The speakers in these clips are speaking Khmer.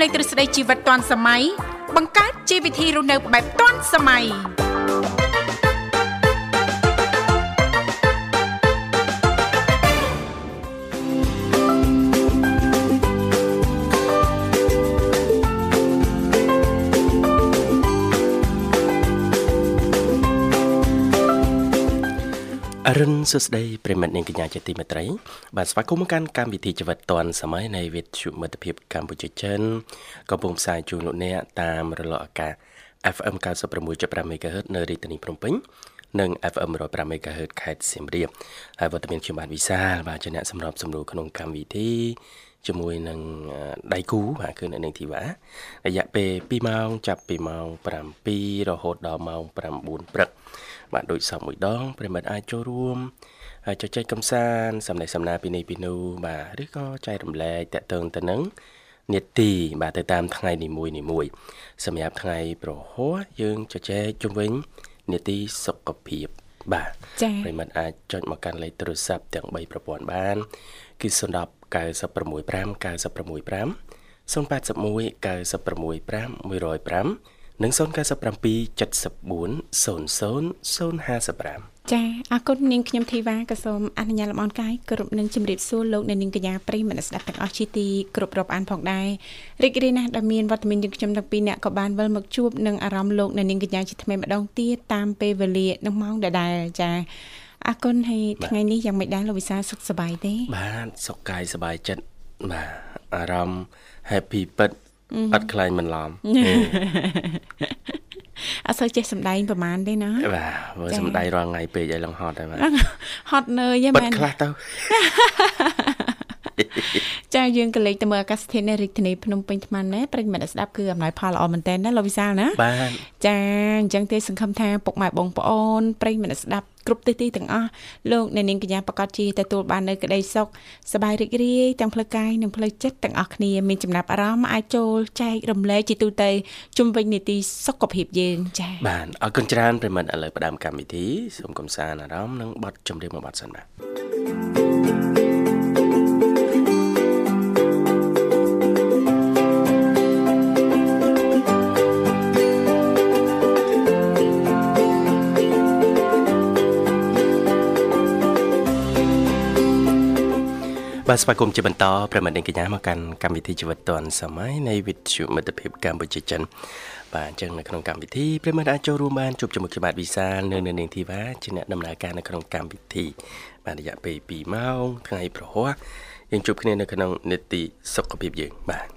លេងទ្រឹស្ដីជីវិតទាន់សម័យបង្កើតជីវវិធីរស់នៅបែបទាន់សម័យ អរុនសួស្តីប្រិមិត្តនាងកញ្ញាជាទីមេត្រី បាទស្វាគមន៍មកកាន់កម្មវិធីជីវិតឌွန်សម័យនៃវិទ្យុមិត្តភាពកម្ពុជាចិនកំពុងផ្សាយជូនលោកអ្នកតាមរលកអាកាស FM 96.5 MHz នៅរាជធានីភ្នំពេញនិង FM 105 MHz ខេត្តសៀមរាបហើយវត្តមានខ្ញុំបាទវិសាលបាទជាអ្នកសម្របសម្រួលក្នុងកម្មវិធីជាមួយនឹងដៃគូបាទគឺអ្នកនាងធីវ៉ារយៈពេល2ម៉ោងចាប់ពីម៉ោង7រហូតដល់ម៉ោង9ព្រឹក បាទដូចសពមួយដងប្រិមិត្តអាចចូលរួមហើយចែកចែកកំសាន្តសំណេះសំណាលពីនេះពីនោះបាទឬក៏ចែករំលែកតកតឹងទៅនឹងនេតិបាទទៅតាមថ្ងៃនីមួយនីមួយសម្រាប់ថ្ងៃប្រហោះយើងចែកចែកជុំវិញនេតិសុខភាពបាទចា៎ប្រិមិត្តអាចចុចមកកាន់លេខទូរស័ព្ទទាំង3ប្រព័ន្ធបាន គឺ010 965 965 081 965 105 និង097 74 00 055ចាអរគុណនាងខ្ញុំធីវ៉ាក៏សូមអនុញ្ញាតលំអរកាយគ្រប់នឹងជម្រាបសួរលោកអ្នកនាងកញ្ញាប្រិយមិត្តស្ដាប់ទាំងអស់ជាទីគ្រប់រាប់អានផងដែររីករាយណាស់ដែលមានវត្តមានយើងខ្ញុំទាំងពីរអ្នកក៏បានវិលមកជួបនឹងអារម្មណ៍លោកអ្នកនាងកញ្ញាជាថ្មីម្ដងទៀតតាមពេលវេលានឹងម៉ោងដដែលចាអរគុណហើយថ្ងៃនេះយ៉ាងម៉េចដែរលោកវិសាសុខសប្បាយទេបាទសុខកាយសប្បាយចិត្តបាទអារម្មណ៍ happy ពិត អត់ខ្លាញ់មិនឡំអត់សូវចេះសំដែងប្រហែលទេណាបាទមើលសំដែងរាល់ថ្ងៃពេកឲ្យឡងហត់ហើយបាទហត់នឿយមែនខ្លះទៅ ចាយើងក៏លេខទៅមើលអាកាសធាតុនៅរាជធានីភ្នំពេញថ្មណែប្រិញ្ញមិត្តស្ដាប់គឺអំណោយផលល្អមែនតើណាលោកវិសាលណាបាទចាអញ្ចឹងទេសង្ឃឹមថាពុកម៉ែបងប្អូនប្រិញ្ញមិត្តស្ដាប់គ្រប់ទិសទីទាំងអស់លោកអ្នកនាងកញ្ញាប្រកាសជាទទួលបាននៅក្តីសុខសប្បាយរីករាយទាំងផ្លូវកាយនិងផ្លូវចិត្តទាំងអស់គ្នាមានចំណាប់អារម្មណ៍អាចចូលចែករំលែកជាទូទៅជុំវិញនីតិសុខភាពយើងចា៎បាទអរគុណច្រើនប្រិមិត្តឥឡូវផ្ដើមកម្មវិធីសូមកំសាន្តអារម្មណ៍និងបတ်ចម្រៀងមួយបတ်សិនបាទ បាទស្វាគមន៍ជាបន្តប្រិមត្តនាងកញ្ញាមកកាន់កម្មវិធីជីវិតឌွန်សម័យនៃវិទ្យុមិត្តភាពកម្ពុជាចិនបាទអញ្ចឹងនៅក្នុងកម្មវិធីប្រិមត្តអាចចូលរួមបានជួបជាមួយខ្ញុំបាទវិសាលនៅនៅនាងធីវ៉ាជាអ្នកដំណើរការនៅក្នុងកម្មវិធីបាទរយៈពេល2ម៉ោងថ្ងៃប្រហោះយើងជួបគ្នានៅក្នុងនេតិសុខភាពយើងបាទ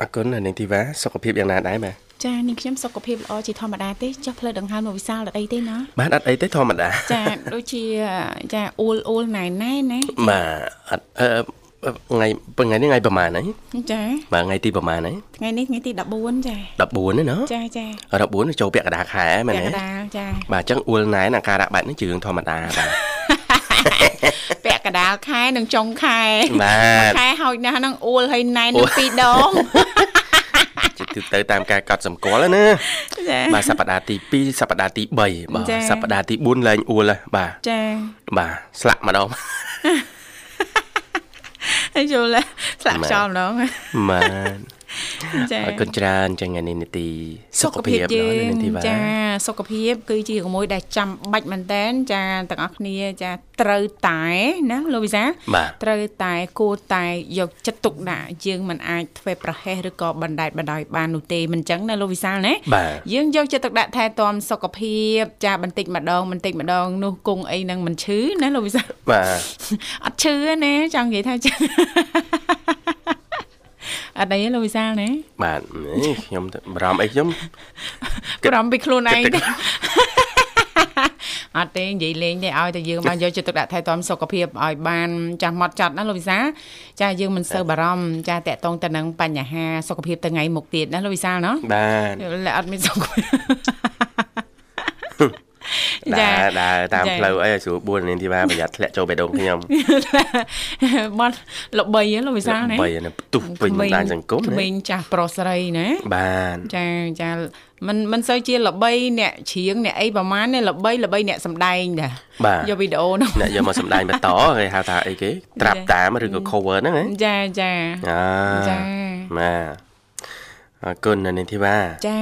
អរគុណនាងធីវ៉ាសុខភាពយ៉ាងណាដែរបាទ ចានាងខ្ញុំសុខភាពល្អជាធម្មតាទេចុះផ្លូវដង្ហើមមកវិសាលអត់អីទេណាបាទអត់អីទេធម្មតាចាដូចជាចាអ៊ូលអ៊ូលណែណែណាបាទអត់អឺថ្ងៃថ្ងៃនេះថ្ងៃប្រហែលហើយចាបាទថ្ងៃទីប្រហែលហើយថ្ងៃនេះថ្ងៃទី14ចា14ណាចាចា14ចូលពាក់កណ្ដាលខែមែនទេពាក់កណ្ដាលចាបាទអញ្ចឹងអ៊ូលណែនអាការៈបែបនេះជារឿងធម្មតាបាទពាក់កណ្ដាលខែនិងចុងខែបាទខែហោចណាស់ហ្នឹងអ៊ូលហើយណែននឹងពីរដង ទូទៅតាមការកត់សម្គាល់ណាបាទសប្តាហ៍ទី2សប្តាហ៍ទី3បាទសប្តាហ៍ទី4ឡើងអួលបាទចាបាទស្លាក់ម្ដងហើយយល់ស្លាក់ចោលម្ដងបាទ ចាអរគុណច្រើនចឹងថ្ងៃនេះនីតិសុខភាពដល់នីតិបាទចាសុខភាព គឺជាមួយដែលចាំបាច់មែនតែនចាទាំងអស់គ្នាចាត្រូវតែណាលោកវិសាត្រូវតែគួរតែយកចិត្តទុកដាក់យើងមិនអាចធ្វើប្រហែសឬក៏បណ្ដែតបណ្ដោយបាននោះទេមិនចឹងណាលោកវិសាលណាយើងយកចិត្តទុកដាក់ថែទាំសុខភាពចាបន្តិចម្ដងបន្តិចម្ដងនោះគង់អីនឹងមិនឈឺណាលោកវិសាលបាទអត់ឈឺណាចង់និយាយថាចឹង អត់អីលោកវិសាលណាបាទខ្ញុំបារម្ភអីខ្ញុំបារម្ភពីខ្លួនឯងទេអត់ទេនិយាយលេងទេឲ្យតែយើងបានយកចិត្តទុកដាក់ថែទាំសុខភាពឲ្យបានចាស់ម៉ត់ចត់ណាលោកវិសាចាយើងមិនសូវបារម្ភចាតកតងទៅនឹងបញ្ហាសុខភាពថ្ងៃមុខទៀតណាលោកវិសាណាបាទអត់មានសុខភាព ដើរដើរតាមផ្លូវអីស្រួល4នាទីបានប្រយ័ត្នធ្លាក់ចូលបេះដូងខ្ញុំបត់ល្បីលោកវិសាលណាល្បីនៅផ្ទុះពេញបណ្ដាញសង្គមណាក្មេងចាស់ប្រុសស្រីណាបានចាចាមិនមិនសូវជាល្បីអ្នកច្រៀងអ្នកអីប្រហែលនេះល្បីល្បីអ្នកសម្ដែងដែរយកវីដេអូហ្នឹងអ្នកយកមកសម្ដែងបន្តគេហៅថាអីគេត្រាប់តាមឬក៏ cover ហ្នឹងចាចាចាបាទ អរគុណនាងធីវ៉ាចា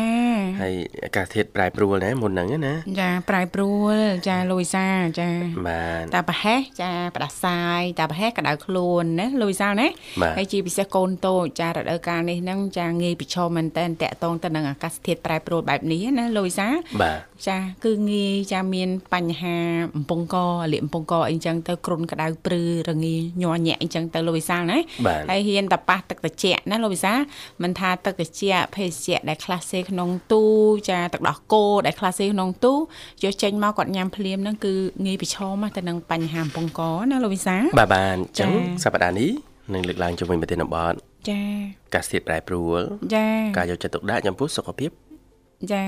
ហើយអាកាសធាតុប្រែប្រួលណាមុនហ្នឹងណាចាប្រែប្រួលចាលូវីសាចាបាទតាប្រហែសចាផ្ដាសាយតាប្រហែសក្តៅខ្លួនណាលូវីសាណាហើយជាពិសេសកូនតូចចារដូវកាលនេះហ្នឹងចាងាយប្រឈមមែនតើតាក់តងទៅនឹងអាកាសធាតុប្រែប្រួលបែបនេះណាលូវីសាបាទចាគឺងាយចាមានបញ្ហាអំពង់កលាកអំពង់កអីចឹងទៅគ្រុនក្តៅព្រឺរងាញ័រញាក់អីចឹងទៅលោកវិសាលណាហើយហ៊ានតប៉ះទឹកត្រជាក់ណាលោកវិសាលមិនថាទឹកត្រជាក់ភេសជ្ជៈដែលខ្លះសេក្នុងទូចាទឹកដោះគោដែលខ្លះសេក្នុងទូយកចេញមកគាត់ញ៉ាំភ្លាមហ្នឹងគឺងាយប្រឈមទៅនឹងបញ្ហាអំពង់កណាលោកវិសាលបាទបាទអញ្ចឹងសប្តាហ៍នេះនឹងលើកឡើងជាមួយប្រធានបទចាកាសធាតុប្រែប្រួលចាការយកចិត្តទុកដាក់ចំពោះសុខភាពចា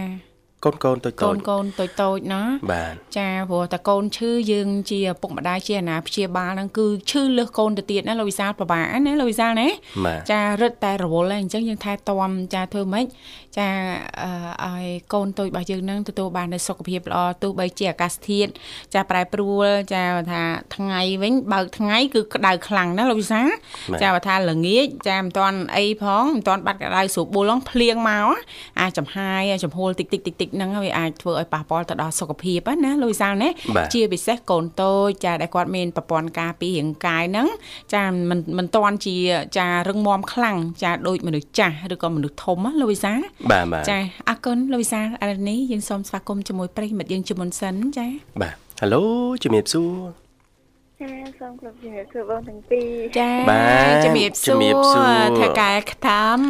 កូនកូនតូចតូចកូនកូនតូចតូចណាបាទចាព្រោះតែកូនឈឺយើងជាឪពុកម្ដាយជាអាណាព្យាបាលហ្នឹងគឺឈឺលើសកូនទៅទៀតណាលោកវិសាលពិបាកណាលោកវិសាលណាចារឹតតែរវល់ហើយអញ្ចឹងយើងថែទាំចាធ្វើម៉េចចាឲ្យកូនតូចរបស់យើងហ្នឹងទទួលបាននូវសុខភាពល្អទោះបីជាអាកាសធាតុចាប្រែប្រួលចាថាថ្ងៃវិញបើកថ្ងៃគឺក្តៅខ្លាំងណាលោកវិសាចាបើថាល្ងាចចាមិនទាន់អីផងមិនទាន់បាត់ក្តៅស្រួលបុលងភ្លៀងមកអាចចំហាយចំហួលតិចតិចតិចតិចហ្នឹងវាអាចធ្វើឲ្យប៉ះពាល់ទៅដល់សុខភាពណាលោកវិសាលណាជាពិសេសកូនតូចចាដែលគាត់មានប្រព័ន្ធការពាររាងកាយហ្នឹងចាមិនមិនទាន់ជាចារឹងមាំខ្លាំងចាដូចមនុស្សចាស់ឬក៏មនុស្សធំណាលោកវិសាលបាទបាទចាអរគុណលោកវិសាលឥឡូវនេះយើងសូមស្វាគមន៍ជាមួយប្រិយមិត្តយើងជាមុនសិនចាបាទហៅឡូជំរាបសួរ ចាសូមគោរពជំរាបសួរបងទាំងពីរចាជំរាបសួរធ្វើកែខ្តាម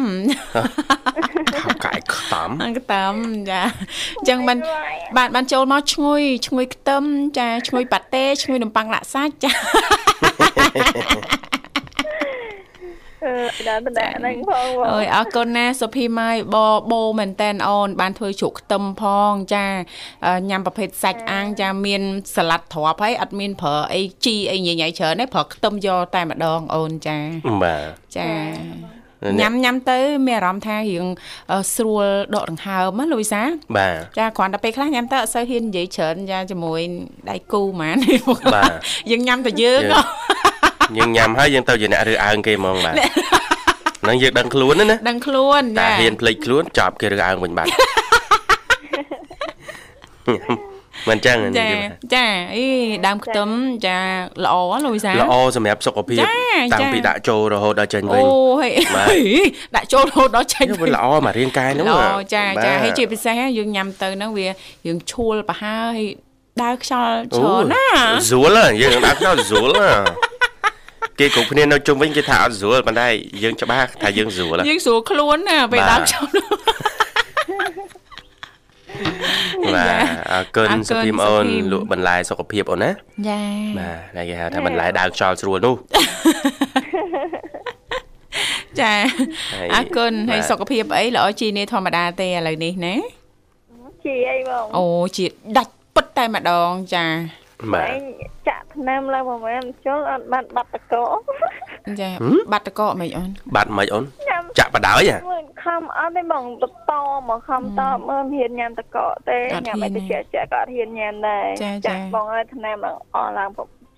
ធ្វើកែខ្តាមខ្តាមចាអញ្ចឹងបានបានបានចូលមកឈ្ងុយឈ្ងុយខ្ទឹមចាឈ្ងុយប៉ាតេឈ្ងុយនំប៉័ងលាក់សាច់ចា ដល់តំហ្នឹងផងអើយអរគុណណាសុភីម៉ាយបបោមែនតែនអូន បានធ្វើជ្រក់ខ្ទឹមផងចាញ៉ាំប្រភេទសាច់អាំងចាមានសាឡាត់ទ្រាប់ហើយអត់មានប្រើអីជីអីញញ៉ៃច្រើនទេប្រើខ្ទឹមយកតែម្ដងអូនចាបាទចាញ៉ាំញ៉ាំទៅមានអារម្មណ៍ថារៀងស្រួលដកដង្ហើមណាលូវីសាបាទចាគ្រាន់តែពេលខ្លះញ៉ាំទៅអត់សូវហ៊ាននិយាយច្រើនចាជាមួយដៃគូហ្មងបាទយើងញ៉ាំតែយើង យើងញ៉ាំហើយយើងទៅជាអ្នករើអើងគេហ្មងបាទហ្នឹងយើងដឹងខ្លួនណាដឹងខ្លួនតែហ៊ានភ្លេចខ្លួនចាប់គេរើអើងវិញបាត់មិនចឹងចាចាអីដើមខ្ទឹមចាល្អលោកវិសាល្អសម្រាប់សុខភាពតាំងពីដាក់ចូលរហូតដល់ចេញវិញអូហេដាក់ចូលរហូតដល់ចេញវិញល្អមករាងកាយហ្នឹងល្អចាចាហើយជាពិសេសយើងញ៉ាំទៅហ្នឹងវាយើងឈួលប្រហើហើយដើរខ្យល់ច្រើនណាស្រួលយើងដើរខ្យល់ស្រួល គេគ្រប់គ្នានៅជុំវិញគេថាអត់ស្រួលប៉ុន្តែយើងច្បាស់ថាយើងស្រួលយើងស្រួលខ្លួនណាពេលដើរខ្យល់បាទអរគុណសុភីមអូនលក់បន្លែសុខភាពអូនណាចាបាទតែគេហៅថាបន្លែដើរខ្យល់ស្រួលនោះចាអរគុណហើយសុខភាពអីល្អជីនេះធម្មតាទេឥឡូវនេះណាជីអីបងអូជីដាច់ពិតតែម្ដងចា បាទចាក់ថ្នាំឡើងប្រហែលជុលអត់បាត់បាត់តកចាបាត់តកមិនអូនបាត់មិនអូនចាក់បដ ாய் ខំអត់ទេបងតតមកខំតមើលហ៊ានញ៉ាំតកទេញ៉ាំអីទៅចាក់ចាក់ក៏ហ៊ានញ៉ាំដែរចាក់បងឲ្យថ្នាំអស់ឡើង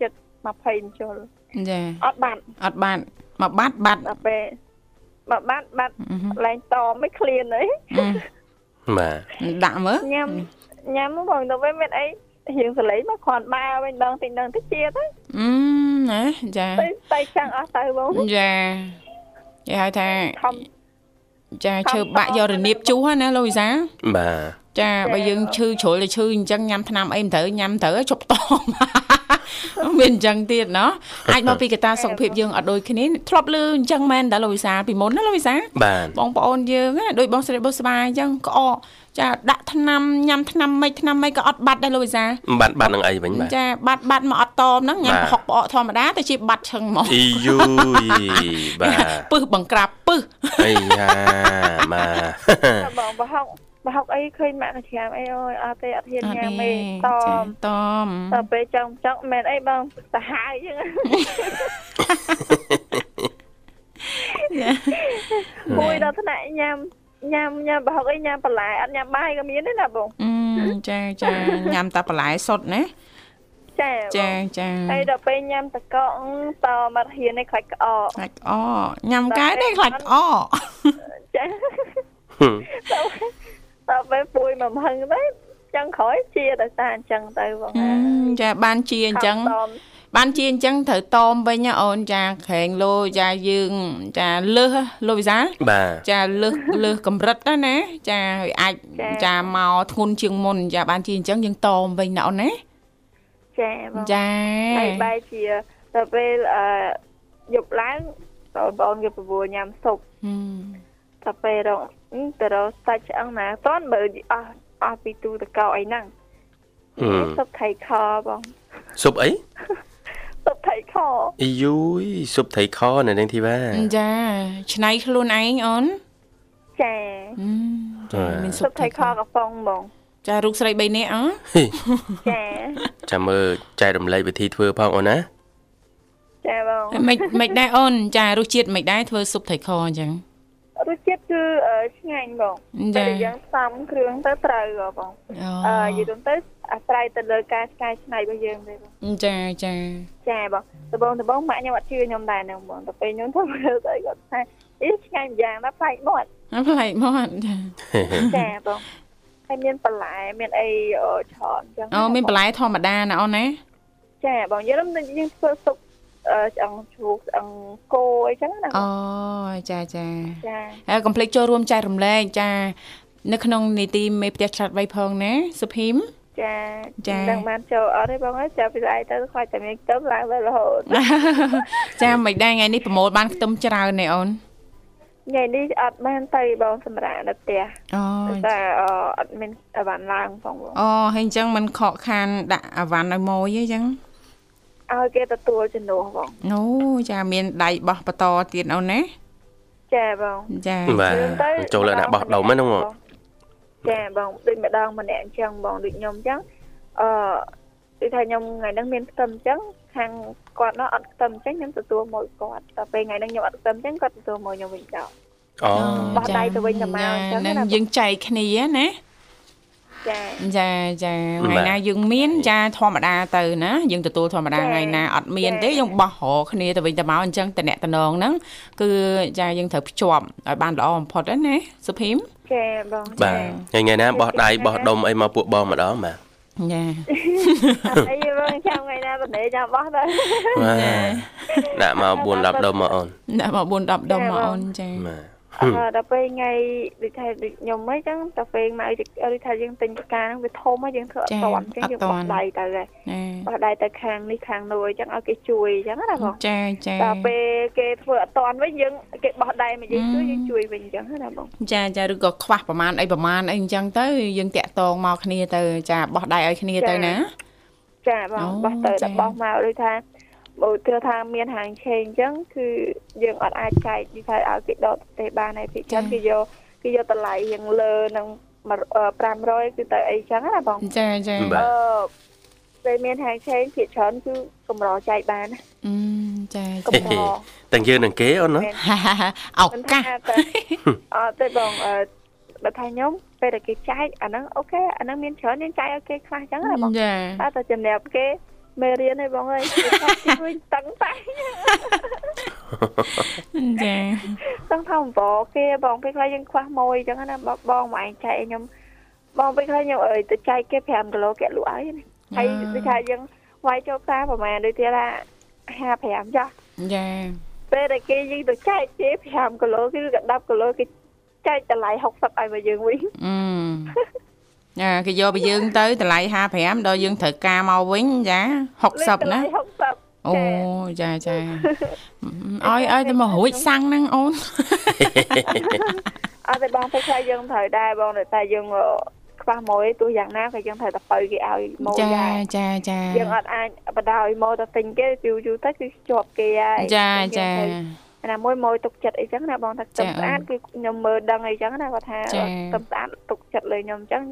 ចិត្ត20ជុលចាអត់បាត់អត់បាត់មកបាត់បាត់ដល់ពេលមកបាត់បាត់ឡើងតមិនឃ្លានអីបាទដាក់មើលញ៉ាំញ៉ាំបងទៅវិញមានអី រៀងសលេងមកគ្រាន់បើវិញដងតិចដងតិចទៀតទៅអឺណាចាទៅទៅចាំងអស់ទៅបងចាគេហៅថាចាឈើបាក់យករនៀបជុះណាលូវីសាបាទចាបើយើងឈឺជ្រុលទៅឈឺអញ្ចឹងញ៉ាំថ្នាំអីមិនត្រូវញ៉ាំត្រូវជប់តមា នអញ្ចឹងទៀតណោះអាចមកពីកត្តាសុខភាពយើងអត់ដូចគ្នាធ្លាប់លឺអញ្ចឹងមែនតាលោកវិសាពីមុនណាលោកវិសាបងប្អូនយើងដូចបងស្រីបុស្បាអញ្ចឹងក្អកចាដាក់ថ្នាំញ៉ាំថ្នាំមិនថ្នាំមិនក៏អត់បាត់ដែរលោកវិសាបាត់បាត់នឹងអីវិញបាទចាបាត់បាត់មកអត់តមហ្នឹងញ៉ាំប្រហុកផ្អកធម្មតាទៅជាបាត់ឆឹងហ្មងអ៊ីយូយបាទពឹសបង្ក្រាបពឹសអីយ៉ាបាទបងប្រហុក ប្រហុកអីឃើញម៉ាក់ច្រាមអីអូយអត់ទេអត់ហ៊ានញ៉ាំទេតមតមដល់ពេលចង់ចង់មិនអីបងសាហាវចឹងមួយដល់ថ្នាក់ញ៉ាំញ៉ាំញ៉ាំប្រហុកអីញ៉ាំបន្លែអត់ញ៉ាំបាយក៏មានដែរណាបងអឺចាចាញ៉ាំតែបន្លែសុទ្ធណាចចាចាចាហើយដល់ពេលញ៉ាំតកកតមកហ៊ាននេះខ្លាច់ក្អកខ្លាច់ក្អកញ៉ាំកែដែរខ្លាច់ក្អកចា តពេលពួយមកហឹងទៅចឹងក្រោយជាដោយសារអញ្ចឹងទៅបងចាបានជាអញ្ចឹងបានជាអញ្ចឹងត្រូវតមវិញអូនចាក្រែងលោចាយើងចាលើសលោកវិសាចាលើសលើសកម្រិតណាចាអាចចាមកធ្ងន់ជាងមុនចាបានជាអញ្ចឹងយើងតមវិញណាអូនណាចាបងចាហើយបែរជាទៅពេលអឺយប់ឡើងបងបងយកប្រវល់ញ៉ាំស៊ុបទៅពេលរង ទៅរកសាច់ឆ្អឹងណាតន់បើអស់អស់ពីទូតកោអីហ្នឹងស៊ុបថៃខបងស៊ុបអីស៊ុបថៃខអីយូយស៊ុបថៃខនៅនឹងធីវ៉ាចាឆ្នៃខ្លួនឯងអូនចាចាមានស៊ុបថៃខកំប៉ុងបងចារូបស្រី3នាក់អចាចាំមើលចែករំលែកវិធីធ្វើផងអូនណាចាបងមិនមិនដែរអូនចារសជាតិមិនដែរធ្វើស៊ុបថៃខអញ្ចឹង រសជាតិគឺឆ្ងាញ់បងតែយើងសំគ្រឿងទៅត្រូវបងអឺនិយាយទៅអាស្រ័យទៅលើការឆ្កែឆ្នៃរបស់យើងទេបងចាចាចាបងដបងដបងម៉ាក់ខ្ញុំអត់ជឿខ្ញុំដែរហ្នឹងបងតែពេលខ្ញុំធ្វើមើលទៅគាត់ថាអីឆ្ងាញ់យ៉ាងណាប្លែកមាត់ប្លែកមាត់ចាបងហើយមានបន្លែមានអីច្រើនចឹងអូមានបន្លែធម្មតាណាអូនណាចាបងយើងយើងធ្វើស៊ុប ឆ្អឹងជ្រូកឆ្អឹងគោអីចឹងណាអូចាចាចាហើយកុំភ្លេចចូលរួមចែករំលែកចា នៅក្នុងនីតិមេផ្ទះឆ្លាតវៃផងណាសុភីមចាចាដឹងបានចូលអត់ទេបងអើយចាប់ពីស្អែកទៅខ្លាចតែមានខ្ទឹមឡើងទៅរហូតចាមិនដែរថ្ងៃនេះប្រមូលបានខ្ទឹមច្រើនទេអូនថ្ងៃនេះអត់បានទៅបងសម្រាប់នៅផ្ទះអូតែអត់មានអវ៉ាន់ឡើងផងបងអូហើយអញ្ចឹងមិនខកខានដាក់អវ៉ាន់ឲ្យម៉ួយអីចឹង ឲ្យគេទទួលជំនួសបងអូចាមានដៃបោះបន្តទៀតអូនណាចាបងចាបាទចូលលើដាក់បោះដុំហ្នឹងបងចាបងដូចម្ដងម្នាក់អញ្ចឹងបងដូចខ្ញុំអញ្ចឹងអឺដូចថាខ្ញុំថ្ងៃហ្នឹងមានខ្ទឹមអញ្ចឹងខាងគាត់នោះអត់ខ្ទឹមអញ្ចឹងខ្ញុំទទួលមកគាត់តែពេលថ្ងៃហ្នឹងខ្ញុំអត់ខ្ទឹមអញ្ចឹងគាត់ទទួលមកខ្ញុំវិញចោលអូបោះដៃទៅវិញទៅមកអញ្ចឹងណាយើងចែកគ្នាណា ចាចាចាថ្ងៃណាយើងមានចាធម្មតាទៅណាយើងទទួលធម្មតាថ្ងៃណាអត់មានទេយើងបោះរគ្នាទៅវិញទៅមកអញ្ចឹងតំណតំណងហ្នឹងគឺចាយើងត្រូវភ្ជាប់ឲ្យបានល្អបំផុតណាសុភីមចាបងបាទថ្ងៃណាបោះដៃបោះដុំអីមកពួកបងម្ដងបាទចាអីបងចាំថ្ងៃណាបនេចាំបោះទៅដាក់មក4 10ដុំមកអូនដាក់មក4 10ដុំមកអូនចាបាទអឺ ដល់ពេលថ្ងៃដូចថាដូចខ្ញុំអីចឹងដល់ពេលមកដូចថាយើងទិញផ្កាហ្នឹងវាធំហើយយើងធ្វើអត់តាន់ចឹងយើងបោះដៃទៅហើយបោះដៃទៅខាងនេះខាងនោះអញ្ចឹងឲ្យគេជួយអញ្ចឹងណាបងចាចាដល់ពេលគេធ្វើអត់តាន់វិញយើងគេបោះដៃមកយើងជួយយើងជួយវិញអញ្ចឹងណាបងចាចាឬក៏ខ្វះប្រមាណអីប្រមាណអីអញ្ចឹងទៅយើងតាក់តងមកគ្នាទៅចាបោះដៃឲ្យគ្នាទៅណាចាបងបោះទៅដល់បោះមកដូចថា បើគឺថាមានហាងឆេងអញ្ចឹងគឺយើងអត់អាចចែកនិយាយឲ្យគេដកទេបានហើយពីចឹងគេយកគេយកតម្លៃរៀងលើនឹង500គឺទៅអីចឹងណាបងចាចាអឺពេលមានហាងឆេងភាគច្រើនគឺកម្រចែកបានអឺចាកម្រទាំងយើងនឹងគេអូនណាឱកាសអត់ទេបងអឺបើថាខ្ញុំពេលដែលគេចែកអាហ្នឹងអូខេអាហ្នឹងមានច្រើនយើងចែកឲ្យគេខ្លះចឹងណាបងចាតែចំណែកគេ មេរៀនឯងបងអើយជួយតឹងតែចាតឹងថាអំបគេបងពេលខ្លះយើងខ្វះមួយអញ្ចឹងណាបងមកឯងចែកខ្ញុំបងពេលខ្លះខ្ញុំអើយទៅចែកគេ5គីឡូគេលក់ឲ្យណាហើយដូចថាយើងវាយចូលផ្សារប្រហែលដូចទៀតថា55ចាស់ចាពេលដែលគេយើងទៅចែកគេ5គីឡូគឺក៏10គីឡូគេចែកតម្លៃ60ឲ្យមកយើងវិញអឺ ចាគេយកពីយើងទៅតម្លៃ55ដល់យើងត្រូវការមកវិញចា60ណា60អូចាចាឲ្យឲ្យតែមករួចសាំងហ្នឹងអូនអត់ទេបងពេលខ្លះយើងត្រូវដែរបងតែយើងខ្វះមួយទោះយ៉ាងណាក៏យើងត្រូវតែបើគេឲ្យម៉ូចាចាចាយើងអត់អាចបដ ாய் ម៉ូទៅទិញគេយូរយូរទៅគឺជាប់គេហើយចាចាណាមួយមួយទុកចិត្តអីចឹងណាបងថាទឹកស្អាតគឺខ្ញុំមើលដឹងអីចឹងណាគាត់ថាទឹកស្អាតទុកចិត្តលើខ្ញុំអញ្ចឹង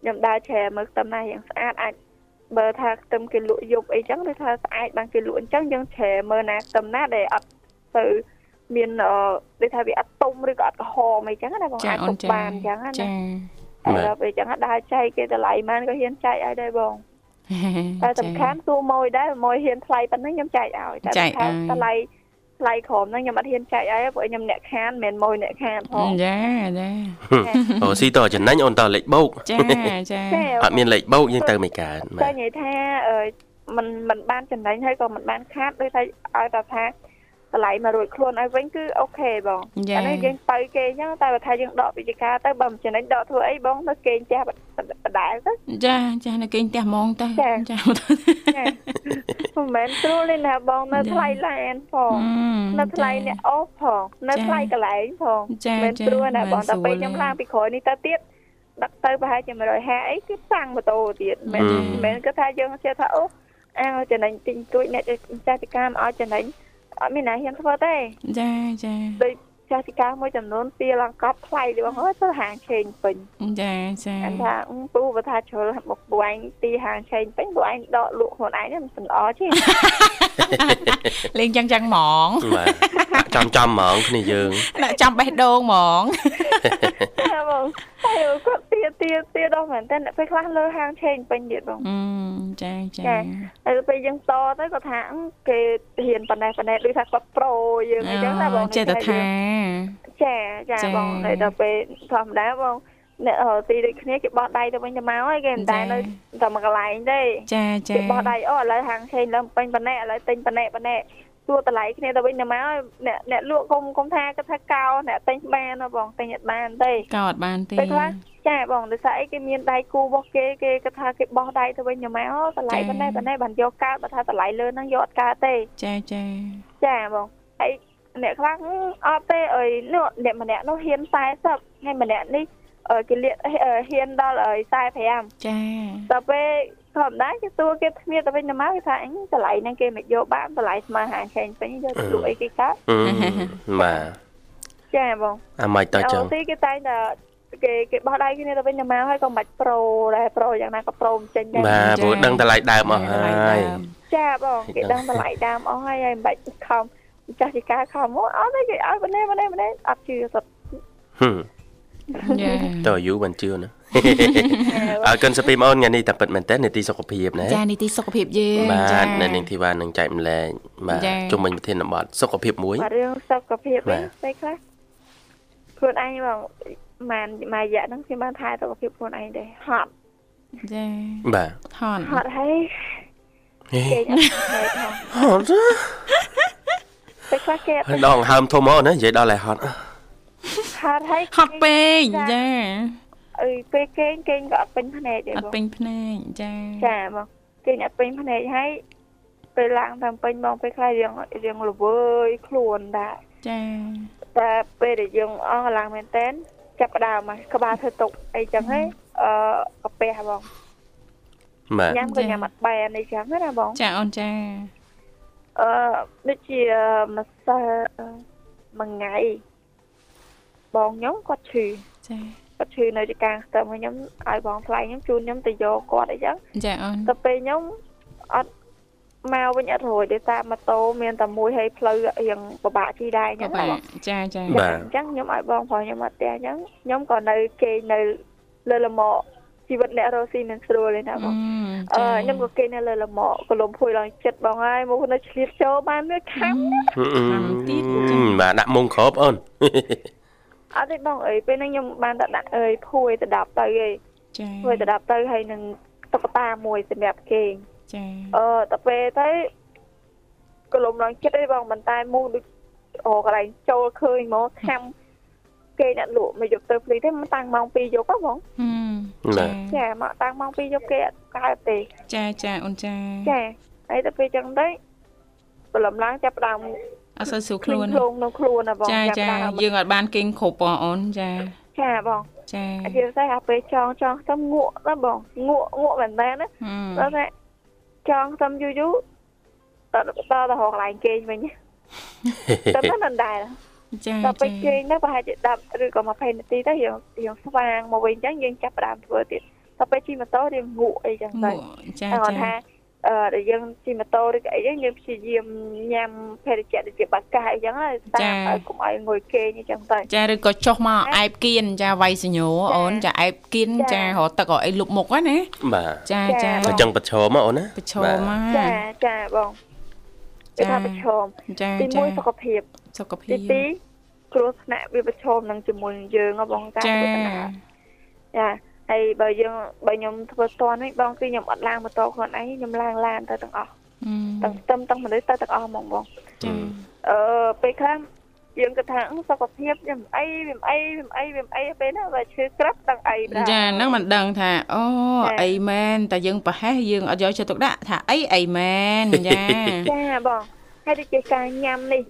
ខ្ញុំដើរឆែមើលខ្ទឹមណាយ៉ាងស្អាតអាចបើថាខ្ទឹមគេលក់យប់អីចឹងឬថាស្អាតបានគេលក់អញ្ចឹងយើងឆែមើលណាខ្ទឹមណាដែលអត់ទៅមានដូចថាវាអត់ទុំឬក៏អត់ក្រហមអីចឹងណាបងអាចទុកបានអញ្ចឹងណាចាដល់ពេលអញ្ចឹងដើរចែកគេតម្លៃប៉ុន្មានក៏ហ៊ានចែកឲ្យដែរបងតែសំខាន់សួរម៉ួយដែរម៉ួយហ៊ានថ្លៃប៉ុណ្ណឹងខ្ញុំចែកឲ្យតែថាថ្លៃ ថ្លៃក្រមហ្នឹងខ្ញុំអត់ហ៊ានចែកអីព្រោះខ្ញុំអ្នកខានមិនមែនម៉ួយអ្នកខានផងចាចាអូស៊ីតចំណេញអូនតលេខបោកចាចាអត់មានលេខបោកយើងទៅមិនកើតតែនិយាយថាមិនមិនបានចំណេញហើយក៏មិនបានខាតដូចថាឲ្យតែថា តម្លៃមករួចខ្លួនឲ្យវិញគឺអូខេបងអានេះយើងទៅគេអញ្ចឹងតែបើថាយើងដកវិជ្ជាការទៅបើមិនចំណេញដកធ្វើអីបងទៅគេផ្ទះបដែលទៅចាចានៅគេផ្ទះហ្មងទៅចាមិនមែនស្រួលទេណាបងនៅថ្លៃឡានផងនៅថ្លៃអ្នកអូសផងនៅថ្លៃកន្លែងផងមិនស្រួលណាបងតែពេលខ្ញុំឡើងពីក្រោយនេះទៅទៀតដឹកទៅប្រហែលជា150អីគឺសាំងម៉ូតូទៀតមិនមែនគាត់ថាយើងជឿថាអូអាចំណេញទិញទួចអ្នកចាស់ទីកាមឲ្យចំណេញ អត់មានណាហ៊ានធ្វើទេចាចាដូច ចាស់ទីកាមួយចំនួនពីឡើងកប់ថ្លៃទេបងអើយទៅហាងឆេងពេញចាចាថាពូបើថាជ្រុលមកពូឯងទីហាងឆេងពេញពូឯងដកលក់ខ្លួនឯងមិនសំល្អទេលេងចឹងចឹងហ្មងចាំចាំហ្មងគ្នាយើងដាក់ចាំបេះដូងហ្មងចាបងតែគាត់ទៀទៀទៀដល់មែនតើពេលខ្លះលើហាងឆេងពេញទៀតបងអឺចាចាហើយពេលយើងតទៅគាត់ថាគេហ៊ានប៉ណ្ណេះប៉ណ្ណេះដូចថាគាត់ប្រូយើងអីចឹងណាបងចេះតែថាចាចាបងហើយដល់ពេលធម្មតាបងអ្នកទីដូចគ្នាគេបោះដៃទៅវិញទៅមកហើយគេមិនតែនៅតែមួយកន្លែងទេចាចាគេបោះដៃអូឥឡូវហាងឆេងឡើងពេញប៉ណ្ណេះឥឡូវទិញប៉ណ្ណេះប៉ណ្ណេះសួរតម្លៃគ្នាទៅវិញទៅមកអ្នកអ្នកលក់គុំគុំថាគាត់ថាកោអ្នកទិញបានបងទិញអត់បានទេកោអត់បានទេពេលខ្លះចាបងដោយសារអីគេមានដៃគូរបស់គេគេគាត់ថាគេបោះដៃទៅវិញទៅមកតម្លៃប៉ុណ្ណេះប៉ុណ្ណេះបានយកកើតបើថាតម្លៃលើហ្នឹងយកអត់កើតទេចាចាចាបងហើយ អ្នកខ្លះអត់ទេអើយនោះអ្នកម្នាក់នោះហ៊ាន40ហើយម្នាក់នេះគេលៀកហ៊ានដល់45ចាដល់ពេលធម្មតាគេសួរគេគ្នាទៅវិញទៅមកគេថាអញតម្លៃហ្នឹងគេមិនយកបានតម្លៃស្មើហាងឆេងពេញយកទៅលក់អីគេកើតបាទចាបងអាម៉េចតើចឹងទីគេតែងតែគេគេបោះដៃគ្នាទៅវិញទៅមកហើយក៏មិនប្រូដែរប្រូយ៉ាងណាក៏ប្រូមិនចេញដែរបាទព្រោះដឹងតម្លៃដើមអស់ហើយចាបងគេដឹងតម្លៃដើមអស់ហើយហើយមិនបាច់ខំ ចាស់ជាការខំមកអត់ទេគេឲ្យបណ្ដេបណ្ដេបណ្ដេអត់ជឿសុទ្ធហឹមតើយូបានជឿណាអើកិនសុភីមអូនថ្ងៃនេះតែពិតមែនតើនីតិសុខភាពណាចានីតិសុខភាពយើងបាទនៅនាងធីវ៉ានឹងចែកម្លែកបាទជុំវិញប្រធានបទសុខភាពមួយបាទរឿងសុខភាពវិញស្អីខ្លះខ្លួនឯងបងម៉ានមួយរយៈហ្នឹងខ្ញុំបានថែសុខភាពខ្លួនឯងទេហត់ចាបាទហត់ហត់ហើយគេអត់ហត់ ពេលខ្លះគេដងហើមធំមកណានិយាយដល់តែហត់ហត់ហើយហត់ពេកចាអីពេលគេងគេងក៏អត់ពេញភ្នែកដែរបងអត់ពេញភ្នែកចាចាបងគេងអត់ពេញភ្នែកហើយពេលឡើងតាមពេញបងពេលខ្លះរៀងរៀងល្វើយខ្លួនដែរចាតែពេលដែលយើងអស់ឡើងមែនតែនចាប់ដើមមកក្បាលធ្វើទុកអីចឹងហ៎អឺកាពះបងបាទញ៉ាំក៏ញ៉ាំអត់បានអីចឹងណាបងចាអូនចា អឺដូចជាម្សិលមួយថ្ងៃបងខ្ញុំគាត់ឈឺចាគាត់ឈឺនៅទីកាងស្ទឹមខ្ញុំឲ្យបងថ្លៃខ្ញុំជូនខ្ញុំទៅយកគាត់អីចឹងចាអូនទៅពេលខ្ញុំអត់មកវិញអត់រួចទេតាមម៉ូតូមានតែមួយហើយផ្លូវរៀងពិបាកជិះដែរអញ្ចឹងណាចាចាអញ្ចឹងខ្ញុំឲ្យបងប្រុសខ្ញុំមកផ្ទះអញ្ចឹងខ្ញុំក៏នៅគេនៅលើលមក ជីវិតអ្នករស់ស៊ីមិនស្រួលទេណាបងអឺខ្ញុំក៏គេនៅលើលមកកលុំភួយឡើងចិត្តបងហើយមកនៅឆ្លៀតចូលបានវាខំខំទៀតបាទដាក់មុងគ្របអូនអត់ទេបងអើយពេលហ្នឹងខ្ញុំបានតែដាក់អើយភួយទៅដាប់ទៅឯងចាភួយទៅដាប់ទៅហើយនឹងតុក្កតាមួយសម្រាប់គេងចាអឺតែពេលទៅកលុំឡើងចិត្តឯងបងមិនតែមូដូចអូកន្លែងចូលឃើញមកខាំគេអ្នកលក់មកយកទៅភ្លីទេមកតាំងម៉ោង2យប់ហ៎បង ចាចាមកតាំងម៉ោង2យប់គេអត់កើតទេចាចាអូនចាចាហើយទៅពេលចឹងទៅកលុំឡើងចាប់ដើមអត់សូវស្រួលខ្លួនខ្លួននៅខ្លួនណាបងចាចាយើងអត់បានគេងគ្រប់បងអូនចាចាបងចាអត់យល់ទេអាពេលចងចងទៅងក់ណាបងងក់ងក់មែនតើណាដល់តែចងទៅយូរយូរតតទៅរកកន្លែងគេងវិញតែមិនដែរ ចាដល់ពេលគេងទៅប្រហែលជា10ឬក៏20នាទីទៅយើងយើងស្វាងមកវិញអញ្ចឹងយើងចាប់ផ្ដើមធ្វើទៀតដល់ពេលជិះម៉ូតូរៀងងក់អីចឹងទៅចាចាថាអឺដែលយើងជិះម៉ូតូឬក៏អីយើងព្យាយាមញ៉ាំភេសជ្ជៈដូចជាបាកាអីចឹងណាតាឲ្យកុំឲ្យងុយគេអញ្ចឹងទៅចាឬក៏ចុះមកអែបគៀនចាវាយសញ្ញោអូនចាអែបគៀនចារកទឹកអីលុបមុខណាបាទចាចាអញ្ចឹងប្រឈមអូនណាប្រឈមមកចាចាបង គេថាប្រឈមចាទី1សុខភាពសុខភាពទី2គ្រោះថ្នាក់វាប្រឈមនឹងជាមួយនឹងយើងបងតាចាចាហើយបើយើងបើខ្ញុំធ្វើតន់វិញបងគឺខ្ញុំអត់ឡើងម៉ូតូខ្លួនឯងខ្ញុំឡើងឡានទៅទាំងអស់ទាំងស្ទឹមទាំងមនុស្សទៅទាំងអស់ហ្មងបងចាអឺពេលខ្លះ យើងគិតថាសុខភាពខ្ញុំអីវាអីវាអីវាអីពេលណាបើឈឺក្រាប់ដឹងអីដែរចាហ្នឹងមិនដឹងថាអូអីមែនតែយើងប្រហែសយើងអត់យកចិត្តទុកដាក់ថាអីអីមែនចាចាបងហើយដូចជាការញ៉ាំនេះ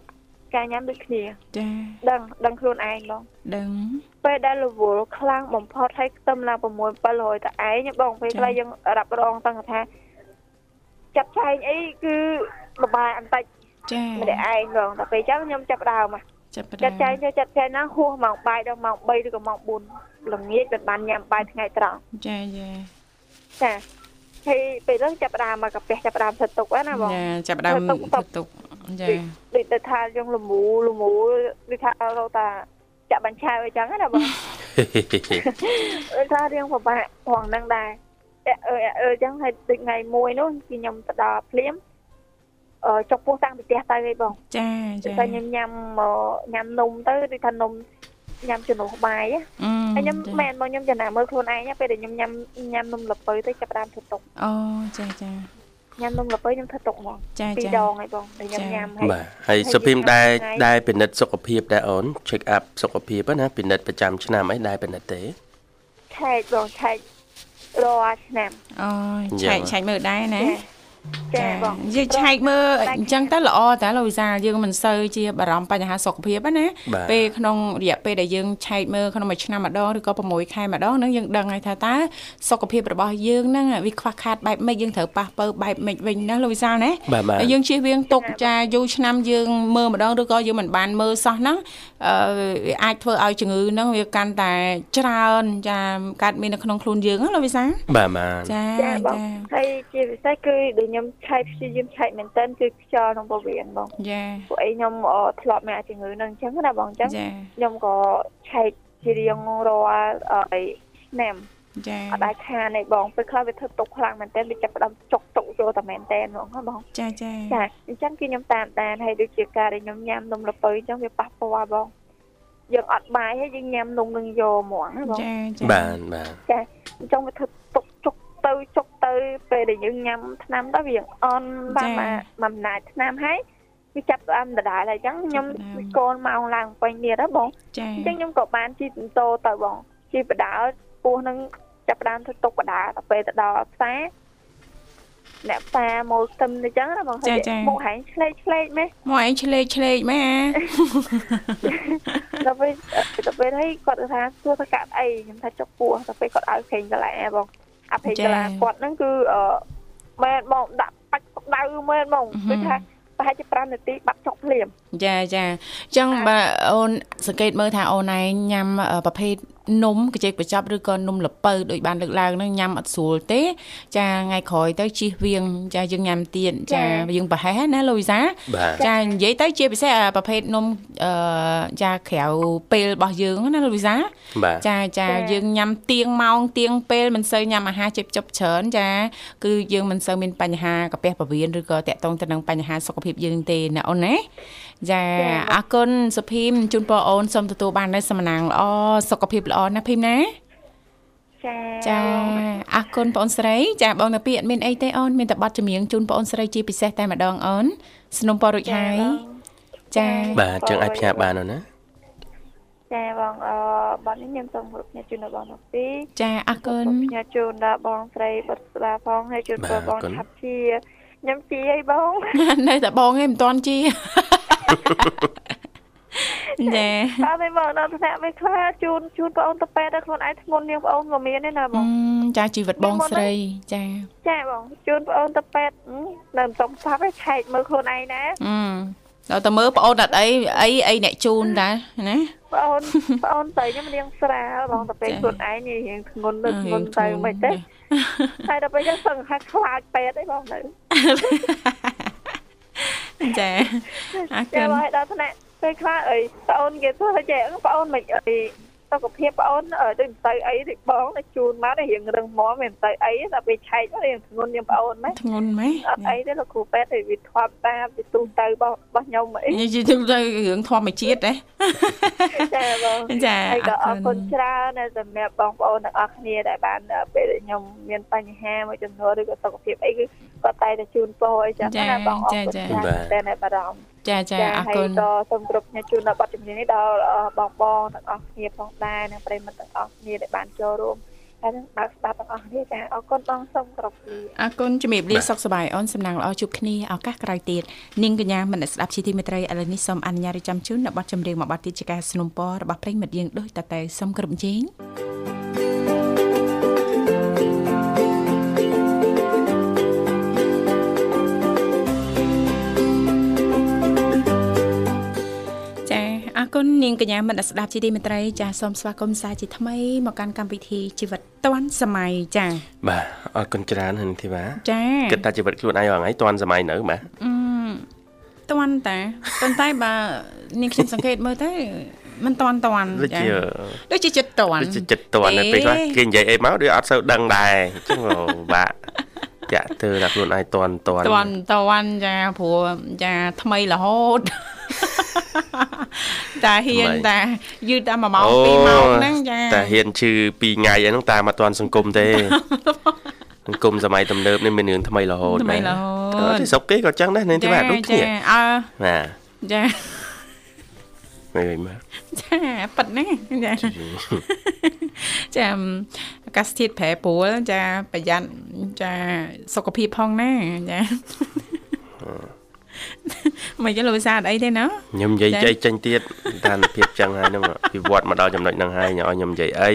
ការញ៉ាំដូចគ្នាចាដឹងដឹងខ្លួនឯងបងដឹងពេលដែលរវល់ខ្លាំងបំផុតហើយខ្ទឹមឡើង6 700តែឯងបងពេលខ្លះយើងរ៉ាប់រងតាំងថាចាត់ចែងអីគឺលបាយអន្តិច ចាម្នាក់ឯងបងតែពេលចឹងខ្ញុំចាប់ដើមចាប់ដើមចាត់ចែងទៅចាត់ចែងណាហួសម៉ោងបាយដល់ម៉ោង3ឬក៏ម៉ោង4ល្ងាចមិនបានញ៉ាំបាយថ្ងៃត្រង់ចាចាចាហើយពេលហ្នឹងចាប់ដើមមកកាពះចាប់ដើមធ្វើទុកណាបងចាចាប់ដើមធ្វើទុកចាដូចទៅថាយើងលមូលមូដូចថារកតាចាក់បញ្ឆៅអីចឹងណាបងអឺថារៀងពិបាកផងហ្នឹងដែរអឺអឺចឹងហើយដូចថ្ងៃមួយនោះគឺខ្ញុំទៅដល់ភ្លាមអឺ ចុកពោះតាំងពីផ្ទះទៅឯងបងចាចាតែខ្ញុំញ៉ាំញ៉ាំនំទៅដូចថានំញ៉ាំជំនួសបាយហើយខ្ញុំមែនមកខ្ញុំចំណាមើលខ្លួនឯងពេលដែលខ្ញុំញ៉ាំញ៉ាំនំលពៅទៅចាប់ដើមធ្វើទុកអូចាចាញ៉ាំនំលពៅខ្ញុំធ្វើទុកហ្មងពីរដងហើយបងដែលខ្ញុំញ៉ាំហើយបាទហើយសុភីមដែរដែរពិនិត្យសុខភាពដែរអូន check up សុខភាពណាពិនិត្យប្រចាំឆ្នាំអីដែរពិនិត្យទេឆែកបងឆែករាល់ឆ្នាំអូឆែកឆែកមើលដែរណា ចាបងយើងឆែកមើលអញ្ចឹងទៅល្អតែលោកវិសាយើងមិនសូវជាបារម្ភបញ្ហាសុខភាពណាពេលក្នុងរយៈពេលដែលយើងឆែកមើលក្នុងមួយឆ្នាំម្ដងឬក៏6ខែម្ដងហ្នឹងយើងដឹងហើយថាតើសុខភាពរបស់យើងហ្នឹងវាខ្វះខាតបែបម៉េចយើងត្រូវប៉ះពើបែបម៉េចវិញណាលោកវិសាណាហើយយើងជៀសវាងទុកចាយូរឆ្នាំយើងមើលម្ដងឬក៏យើងមិនបានមើលសោះហ្នឹងអឺវាអាចធ្វើឲ្យជំងឺហ្នឹងវាកាន់តែច្រើនចាកើតមាននៅក្នុងខ្លួនយើងណាលោកវិសាបាទបាទចាចាហើយជាពិសេសគឺដូចខ្ញុំឆែកព្យាយាមឆែកមែនតើគឺខ្យល់ក្នុងពោះវៀនបងចាពួកអីខ្ញុំធ្លាប់មានជំងឺនឹងអញ្ចឹងណាបងអញ្ចឹងខ្ញុំក៏ឆែកជារៀងរាល់អីឆ្នាំចាអត់ដែរខានឯងបងពេលខ្លះវាធ្វើទុកខ្លាំងមែនតើវាចាប់ផ្ដើមចុកទុកចូលតែមែនតើហ្មងបងចាចាចាអញ្ចឹងគឺខ្ញុំតាមដានហើយដូចជាការដែលខ្ញុំញ៉ាំនំលពៅអញ្ចឹងវាប៉ះពាល់បងយើងអត់បាយហើយយើងញ៉ាំនំនឹងយកហ្មងណាបងចាចាបាទបាទចាអញ្ចឹងវាធ្វើទុកចុក ទៅចុកទៅពេលដែលយើងញ៉ាំថ្នាំទៅវាអន់បានមួយអំណាចថ្នាំហើយវាចាប់ផ្ដើមដដែលហើយអញ្ចឹងខ្ញុំកូនម៉ោងឡើងពេញទៀតហ៎បងអញ្ចឹងខ្ញុំក៏បានជិះម៉ូតូទៅបងជិះបដាលពោះនឹងចាប់ផ្ដើមធ្វើទុកបដាដល់ពេលទៅដល់ផ្សារអ្នកផ្សារមកស្ទឹមអញ្ចឹងណាបងមកហែងឆ្លេកឆ្លេកម៉េះមកហែងឆ្លេកឆ្លេកម៉េះដល់ពេលដល់ពេលហើយគាត់ថាសួរថាកាត់អីខ្ញុំថាចុកពោះដល់ពេលគាត់ឲ្យពេញកន្លែងបង អភ័យកាលាគាត់ហ្នឹងគឺអឺមែនបងដាក់បាច់ដៅមែនបងគឺថាប្រហែលជា5នាទីបាត់ចុកភ្លាមចាចាអញ្ចឹងបើអូនសង្កេតមើលថាអូនឯងញ៉ាំប្រភេទ នំកញ្ចែកបញ្ចប់ឬក៏នំលពៅដូចបានលើកឡើងហ្នឹងញ៉ាំអត់ស្រួលទេ ចាថ្ងៃក្រោយទៅជិះវៀងចាយើងញ៉ាំទៀតចាយើងប្រហែសណាលូវីសាចានិយាយទៅជាពិសេសប្រភេទនំអឺចាក្រៅពេលរបស់យើងណាលូវីសាចាចាយើងញ៉ាំទៀងម៉ោងទៀងពេលមិនសូវញ៉ាំអាហារជិបជប់ច្រើនចាគឺយើងមិនសូវមានបញ្ហាកាពះពោះវៀនឬក៏តាក់ទងទៅនឹងបញ្ហាសុខភាពយើងទេណាអូនណាចាអរគុណសុភីមជូនពរអូនសូមទទួលបាននូវសំណាងល្អសុខភាពល្អណាភីមណាចាចាអរគុណបងស្រី ចាបងតាពីអត់មានអីទេអូនមានតែប័ណ្ណចម្រៀងជូនបងស្រីជាពិសេសតែម្ដងអូនสนុំពររួចហើយចាបាទចឹងអាចផ្ញើបានអូនណាចាបងអឺបងនេះខ្ញុំសូមគោរពផ្ញើជូនដល់បងតាពីចាអរគុណផ្ញើជូនដល់បងស្រីបុត្រស្ដាផងហើយជូនពរបងថាប់ជាខ្ញុំជីអីបង នៅតែបងឯងមិនទាន់ជី ណែអត់ទេបងដល់ថ្នាក់មិនខ្លាជូនជូនបងអូនទៅពេទ្យដល់ខ្លួនឯងធ្ងន់នាងបងអូនក៏មានដែរណាបងចាជីវិតបងស្រីចាចាបងជូនបងអូនទៅពេទ្យនៅមិនសុំស្លាប់ទេឆែកមើលខ្លួនឯងណាដល់តែមើលប្អូនអត់អីអីអីអ្នកជូនតាណាប្អូនប្អូនទៅខ្ញុំនាងស្រាលបងតែពេលខ្លួនឯងរៀងធ្ងន់ទៅធ្ងន់ទៅមិនទេតែដល់ពេលចឹងសឹងថាខ្លាចពេទ្យអីបងនៅចាអរគុណចាំឲ្យដល់ថ្នាក់ ពេលខ្លះអីប្អូនគេធ្វើចេះប្អូនមិនអីសុខភាពបងអូនដូចមិនទៅអីដូចបងទៅជូនមករៀងរឹងមាំមិនទៅអីតែពេលឆែករៀងធ្ងន់ខ្ញុំបងអូនម៉េចធ្ងន់ម៉េចអត់អីទេលោកគ្រូពេទ្យវាធប់តាមវាទូទៅរបស់របស់ខ្ញុំអីនិយាយទៅរឿងធម្មជាតិទេចាបងចាហើយក៏អរគុណច្រើនសម្រាប់បងប្អូនទាំងអស់គ្នាដែលបានពេលខ្ញុំមានបញ្ហាមួយចំនួនឬក៏សុខភាពអីគឺគាត់តែតែជូនពរអីចឹងណាបងអរគុណច្រើនតែនៅបារម្ភ ចាចាអរគុណក៏សូមគ្រប់គ្នាជូនដល់បទចម្រៀងនេះដល់បងបងទាំងអស់គ្នាផងដែរនិងប្រិយមិត្តទាំងអស់គ្នាដែលបានចូលរួមហើយនឹងបើកស្ដាប់ទាំងអស់គ្នាចាអរគុណបងសូមគ្រប់លាអរគុណជំរាបលាសុខសប្បាយអូនសំណាងល្អជួបគ្នាឱកាសក្រោយទៀតនាងកញ្ញាមនស្ដាប់ជាទីមេត្រីឥឡូវនេះសូមអនុញ្ញាតចាំជូននៅបទចម្រៀងមួយបទទៀតជាការสนับสนุนរបស់ប្រិយមិត្តយើងដូចតតែសូមគ្រប់ជេង គុណនាងកញ្ញាមនស្ដាប់ជាទីមេត្រីចាសូមស្វាគមន៍សាជាថ្មីមកកាន់កម្មវិធីជីវិតតាន់សម័យចាបាទអរគុណច្រើនហិនធីវ៉ាចាគិតថាជីវិតខ្លួនឯងរងថ្ងៃតាន់សម័យនៅបាទអឺតាន់តាប៉ុន្តែបើនាងខ្ញុំសង្កេតមើលទៅមិនតាន់តាន់ដូចជាដូចជាចិត្តតាន់ដូចជាចិត្តតាន់ពេលខ្លះគេនិយាយអីមកដូចអត់សូវដឹងដែរអញ្ចឹងពិបាក ចាក់ទៅថាខ្លួនឯងតន់តន់តន់តន់ចាព្រោះចាថ្មីរហូតតាហ៊ានតាយឺតតែ1ម៉ោង2ម៉ោងហ្នឹងចាតាហ៊ានឈឺ2ថ្ងៃហ្នឹងតាមកតាន់សង្គមទេសង្គមសម័យទំនើបនេះមានរឿងថ្មីរហូតថ្មីរហូតស្រុកគេក៏ចឹងដែរនឹងទីបាទដូចគ្នាអើបា ទចាមិនមែនចាប៉ិតហ្នឹងចាចាអាកាសធាតុប្រែប្រួលចាប្រយ័ត្នចាសុខភាពផងណាចាមិនយល់លោកវិសាអត់អីទេណាខ្ញុំនិយាយចៃចេញទៀតស្ថានភាពចឹងហើយហ្នឹងពីវត្តមកដល់ចំណុចហ្នឹងហើយឲ្យខ្ញុំនិយាយអី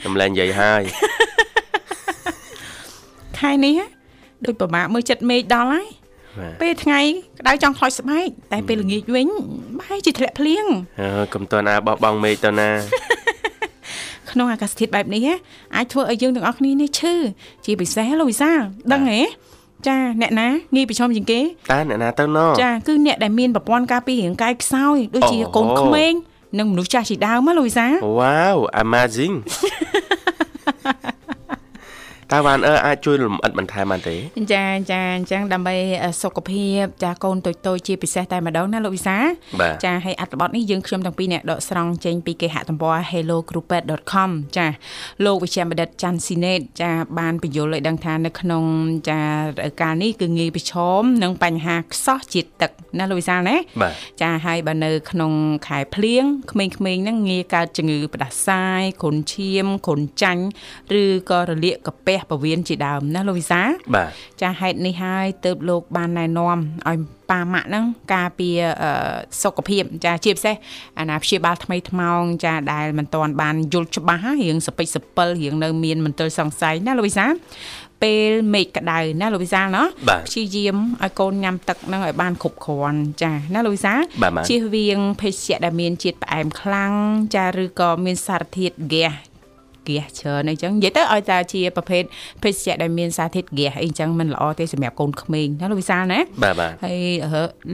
ខ្ញុំលែងនិយាយហើយខែនេះដូចប្រមាថមើលចិត្តមេឃដល់ហើយ ពេលថ្ងៃក្តៅចង់ខ្លោចស្បែកតែពេលល្ងាចវិញបែរជាធ្លាក់ភ្លៀងអើកុំតណាបោះបង់មេឃទៅណាក្នុងអាកាសធាតុបែបនេះអាចធ្វើឲ្យយើងទាំងអស់គ្នានេះឈឺជាពិសេសលោកវិសាដឹងទេចាអ្នកណាងាយប្រឈមជាងគេតើអ្នកណាទៅណចាគឺអ្នកដែលមានប្រព័ន្ធការពាររាងកាយខ្សោយដូចជាកូនក្មេងនិងមនុស្សចាស់ជាដើមណាលោកវិសា Wow amazing តើបានអឺអាចជួយលំអិតបន្ថែមបានទេចាចាអញ្ចឹងដើម្បីសុខភាពចាកូនតូចតូចជាពិសេសតែម្ដងណាលោកវិសាចាហើយអត្ថបទនេះយើងខ្ញុំទាំងពីរអ្នកដកស្រង់ចេញពីគេហទំព័រ hellogroup.com ចាលោកវិជ្ជាបណ្ឌិតច័ន្ទស៊ីណេតចាបានបញ្យល់ឲ្យដឹងថានៅក្នុងចាកាលនេះគឺងាយប្រឈមនឹងបញ្ហាខ្សោះជាតិទឹកណាលោកវិសាណាចាហើយបើនៅក្នុងខែភ្លៀងក្មេងៗហ្នឹងងាយកើតជំងឺផ្ដាសាយគ្រុនឈាមគ្រុនចាញ់ឬក៏រលាកកាពះពវៀនជាដើមណាលោកវិសាបាទចាហេតុនេះហើយទើបលោកបានណែនាំឲ្យប៉ាម៉ាក់ហ្នឹងការពារសុខភាពចាជាពិសេសអាណាព្យាបាលថ្មីថ្មោងចាដែលមិនទាន់បានយល់ច្បាស់រៀងសពេចសពិលរៀងនៅមានមន្ទិលសង្ស័យណាលោកវិសាពេលមេឃក្តៅណាលោកវិសាលណាព្យាយាមឲ្យកូនញ៉ាំទឹកហ្នឹងឲ្យបានគ្រប់គ្រាន់ចាណាលោកវិសាលជៀសវាងភេសជ្ជៈដែលមានជាតិផ្អែមខ្លាំងចាឬក៏មានសារធាតុហ្គាស ហ្គាសច្រើនអីចឹងនិយាយទៅឲ្យតែជាប្រភេទភេសជ្ជៈដែលមានសារធាតុហ្គាសអីចឹងមិនល្អទេសម្រាប់កូនក្មេងណាលោកវិសាលណាបាទបាទហើយ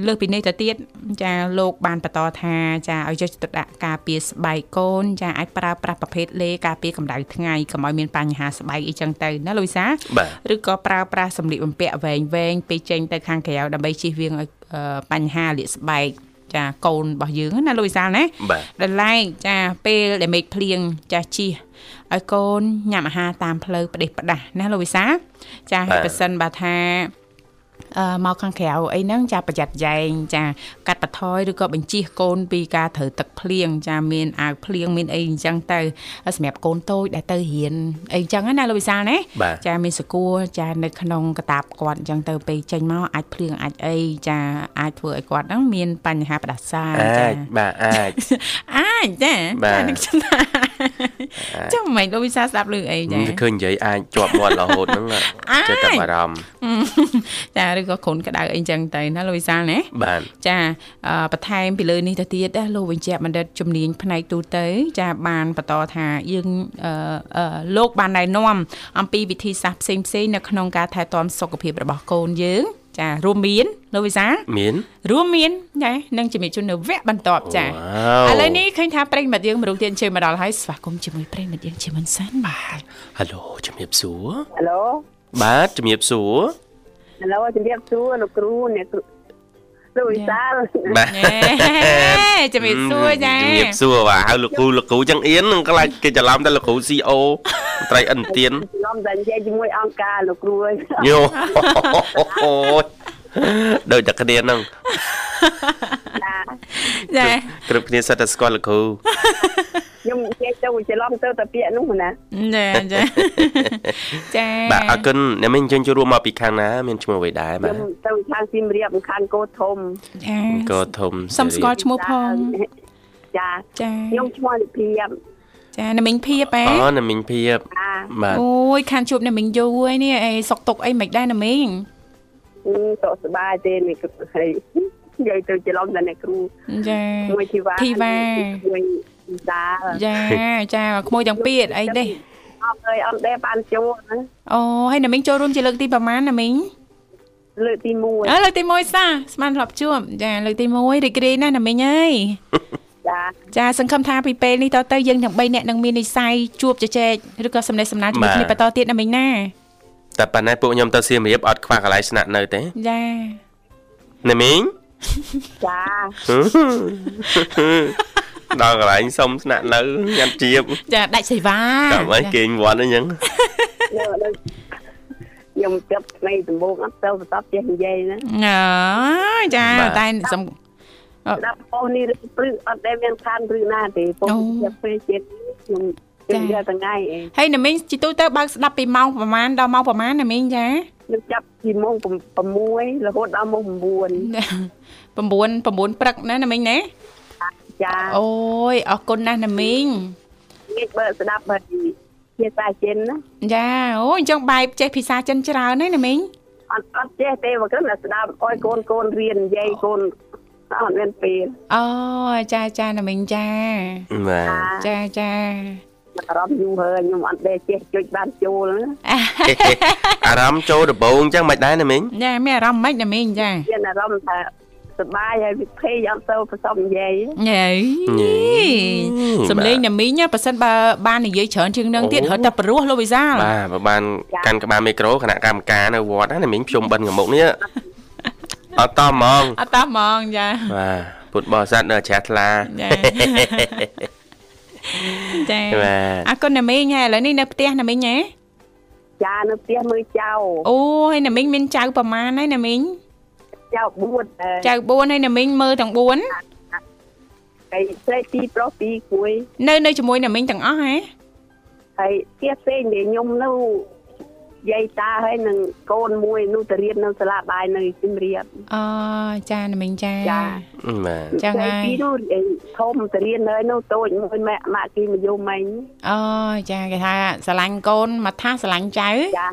លើសពីនេះទៅទៀតចាលោកបានបន្តថាចាឲ្យយកចិត្តដាក់ការពារស្បែកកូនចាអាចប្រើប្រាស់ប្រភេទលេការពារកម្ដៅថ្ងៃកុំឲ្យមានបញ្ហាស្បែកអីចឹងទៅណាលោកវិសាឬក៏ប្រើប្រាស់សម្លៀកបំពាក់វែងវែងពេលចេញទៅខាងក្រៅដើម្បីជៀសវាងឲ្យបញ្ហាលាកស្បែក ចាកូនរបស់យើងណាលោកវិសាលណាដែលឡែកចាពេលដែលមេឃភ្លៀងចាជិះឲ្យកូនញ៉ាំអាហារតាមផ្លូវផ្ដេសផ្ដាស់ណាលោកវិសាចាហើយប៉ះសិនបើថាអឺ មកខាងក្រៅអីហ្នឹងចាប្រយ័ត្នយ៉ែងចាកាត់បន្ថយឬក៏បញ្ជិះកូនពីការត្រូវទឹកភ្លៀងចាមានអាវភ្លៀងមានអីអញ្ចឹងទៅសម្រាប់កូនតូចដែលទៅរៀនអីអញ្ចឹងណាលោកវិសាលណាចាមានសកួរចានៅក្នុងកតាបគាត់អញ្ចឹងទៅពេលចេញមកអាចភ្លៀងអាចអីចាអាចធ្វើឲ្យគាត់ហ្នឹងមានបញ្ហាផ្ដាសាចាបាទអាចអាចចាបាទខ្ញុំថាចាំមិនលោកវិសាស្ដាប់ឮអីចាឃើញនិយាយអាចជាប់មាត់រហូតហ្នឹងចិត្តតែអារម្មណ៍ចាឬក៏គ្រុនក្តៅអីចឹងទៅណាលោកវិសាលណាបាទចាបន្ថែមពីលើនេះទៅទៀតណាលោកវិជ្ជបណ្ឌិតជំនាញផ្នែកទូទៅ ចាបានបន្តថាយើងលោកបានណែនាំអំពីវិធីសាស្ត្រផ្សេងផ្សេងនៅក្នុងការថែទាំសុខភាពរបស់កូនយើងចារួមមានលោកវិសាមានរួមមានចានឹងជំរាបជូននៅវគ្គបន្ទាប់ចាឥឡូវនេះឃើញថាប្រិមិត្តយើងមរុងទៀនជើមកដល់ហើយស្វាគមន៍ជាមួយប្រិមិត្តយើងជាមិនសិនបាទហៅឡូជំរាបសួរហៅឡូបាទជំរាបសួរ ហៅឡូជំរាបសួរលោកគ្រូអ្នកគ្រូលោកវិសាលបាទជំរាបសួរចាជំរាបសួរបាទហៅលោកគ្រូលោកគ្រូចឹងអៀននឹងខ្លាចគេច្រឡំតែលោកគ្រូ CO ត្រីអិនទៀនច្រឡំតែនិយាយជាមួយអង្គការលោកគ្រូយូអូដូចតែគ្នាហ្នឹងចាគ្រប់គ្នាសិតតែស្គាល់លោកគ្រូ ខ្ញុំនិយាយទៅច្រឡំទៅតែពាក្យនោះណាចាចាចាបាទអរគុណអ្នកមីងជើញចូលរួមមកពីខាងណា មានឈ្មោះអ្វីដែរបាទខ្ញុំទៅខាងសៀមរាបខាងកោធំចាកោធំសុំស្គាល់ឈ្មោះផងចាចាខ្ញុំឈ្មោះនិភីបចាណាមីងភៀបហ៎អូណាមីងភៀបបាទអូយខានជួបណាមីងយូរហើយនេះអីសុកទុកអីមិនដែរណាមីងសុខសប្បាយទេនេះគឺហើយ និយាយទៅច្រឡំតែអ្នកគ្រូចាមួយធីវ៉ាធីវ៉ាមួយសាចាចាក្មួយទាំងពីរអីទេអត់អើយអត់ដែរបានចូលណាអូហើយណាមីងចូលរួមជាលើកទីប្រហែលណាមីងលើកទី1អើលើកទី1សាស្មានធ្លាប់ជួបចាលើកទី1រីករាយណាស់ណាមីងអើយចាចាសង្ឃឹមថាពីពេលនេះតទៅយើងទាំង3នាក់នឹងមាននិស័យជួបជជែកឬក៏សំណេះសំណាលជាមួយគ្នាបន្តទៀតណាមីងណាតែប៉ុន្តែពួកខ្ញុំទៅសៀមរាបអត់ខ្វះកន្លែងស្នាក់នៅទេចាណាមីង ចាដល់កន្លែងសុំស្នាក់នៅញ៉ាំជៀបចាដាច់សេវាតាមឲ្យគេងវត្តអញ្ចឹងខ្ញុំចាប់ថ្ងៃដំបូងអត់ទៅបន្តចេះនិយាយណាអើចាតែសំដាក់ប៉ុស្តិ៍នេះព្រឹកអត់ដែលមានខានព្រឹកណាទេប៉ុស្តិ៍ចាប់ពេលជាតិខ្ញុំ ចាថ្ងៃអីហើយណាមីងជីទូទៅបើកស្ដាប់ពីម៉ោងប្រហែលដល់ម៉ោងប្រហែលណាមីងចាខ្ញុំចាប់ពីម៉ោង6រហូតដល់ម៉ោង9 9 9ព្រឹកណាណាមីងណាចាអូយអរគុណណាស់ណាមីងងាកបើស្ដាប់បើភាសាចិនណាចាអូអញ្ចឹងបែបចេះភាសាចិនច្រើនណាណាមីងអត់អត់ចេះទេបើគ្រាន់តែស្ដាប់អោយកូនកូនរៀននិយាយកូនអត់មានពេលអូចាចាណាមីងចាបាទចាចា អារម្មណ៍យូរហើយខ្ញុំអត់ដែរចេះចុចបានចូលអារម្មណ៍ចូលដំបូងអញ្ចឹងមិនដែរណាមីងចាមានអារម្មណ៍មិនណាមីងចាមានអារម្មណ៍ថាសបាយហើយវិភ័យអត់ទៅប្រសំនិយាយញ៉ៃសំលេងណាមីងប៉ះសិនបើបាននិយាយច្រើនជាងនឹងទៀតរត់តែព្រោះលោកវិសាលបាទបើបានកាន់ក្បាលមីក្រូគណៈកម្មការនៅវត្តណាមីងភ្ជុំបិណ្ឌកមុកនេះអត់តហ្មងអត់តហ្មងចាបាទពុទ្ធបរិស័ទនៅជ្រះថ្លាចា ចាអរគុណណាមីងហើយឥឡូវនេះនៅផ្ទះណាមីងហ៎ចានៅផ្ទះមើលចៅអូហើយណាមីងមានចៅប្រមាណហើយណាមីងចៅ4ចៅ4ហើយណាមីងមើលទាំង4ហើយស្រីទីប្រុសទីគួយនៅនៅជាមួយណាមីងទាំងអស់ហ៎ហើយផ្ទះផ្សេងដែលខ្ញុំនៅ យាយតាហើយនឹងកូនមួយនោះទៅរៀននៅសាលាបាយនៅសៀមរាបអូចាណាមីងចាចាបាទចឹងហើយពីនោះធំទៅរៀនហើយនោះតូចមួយម៉ាក់ម៉ាក់គេមកយំមិញអូចាគេថាស្រឡាញ់កូនមកថាស្រឡាញ់ចៅចា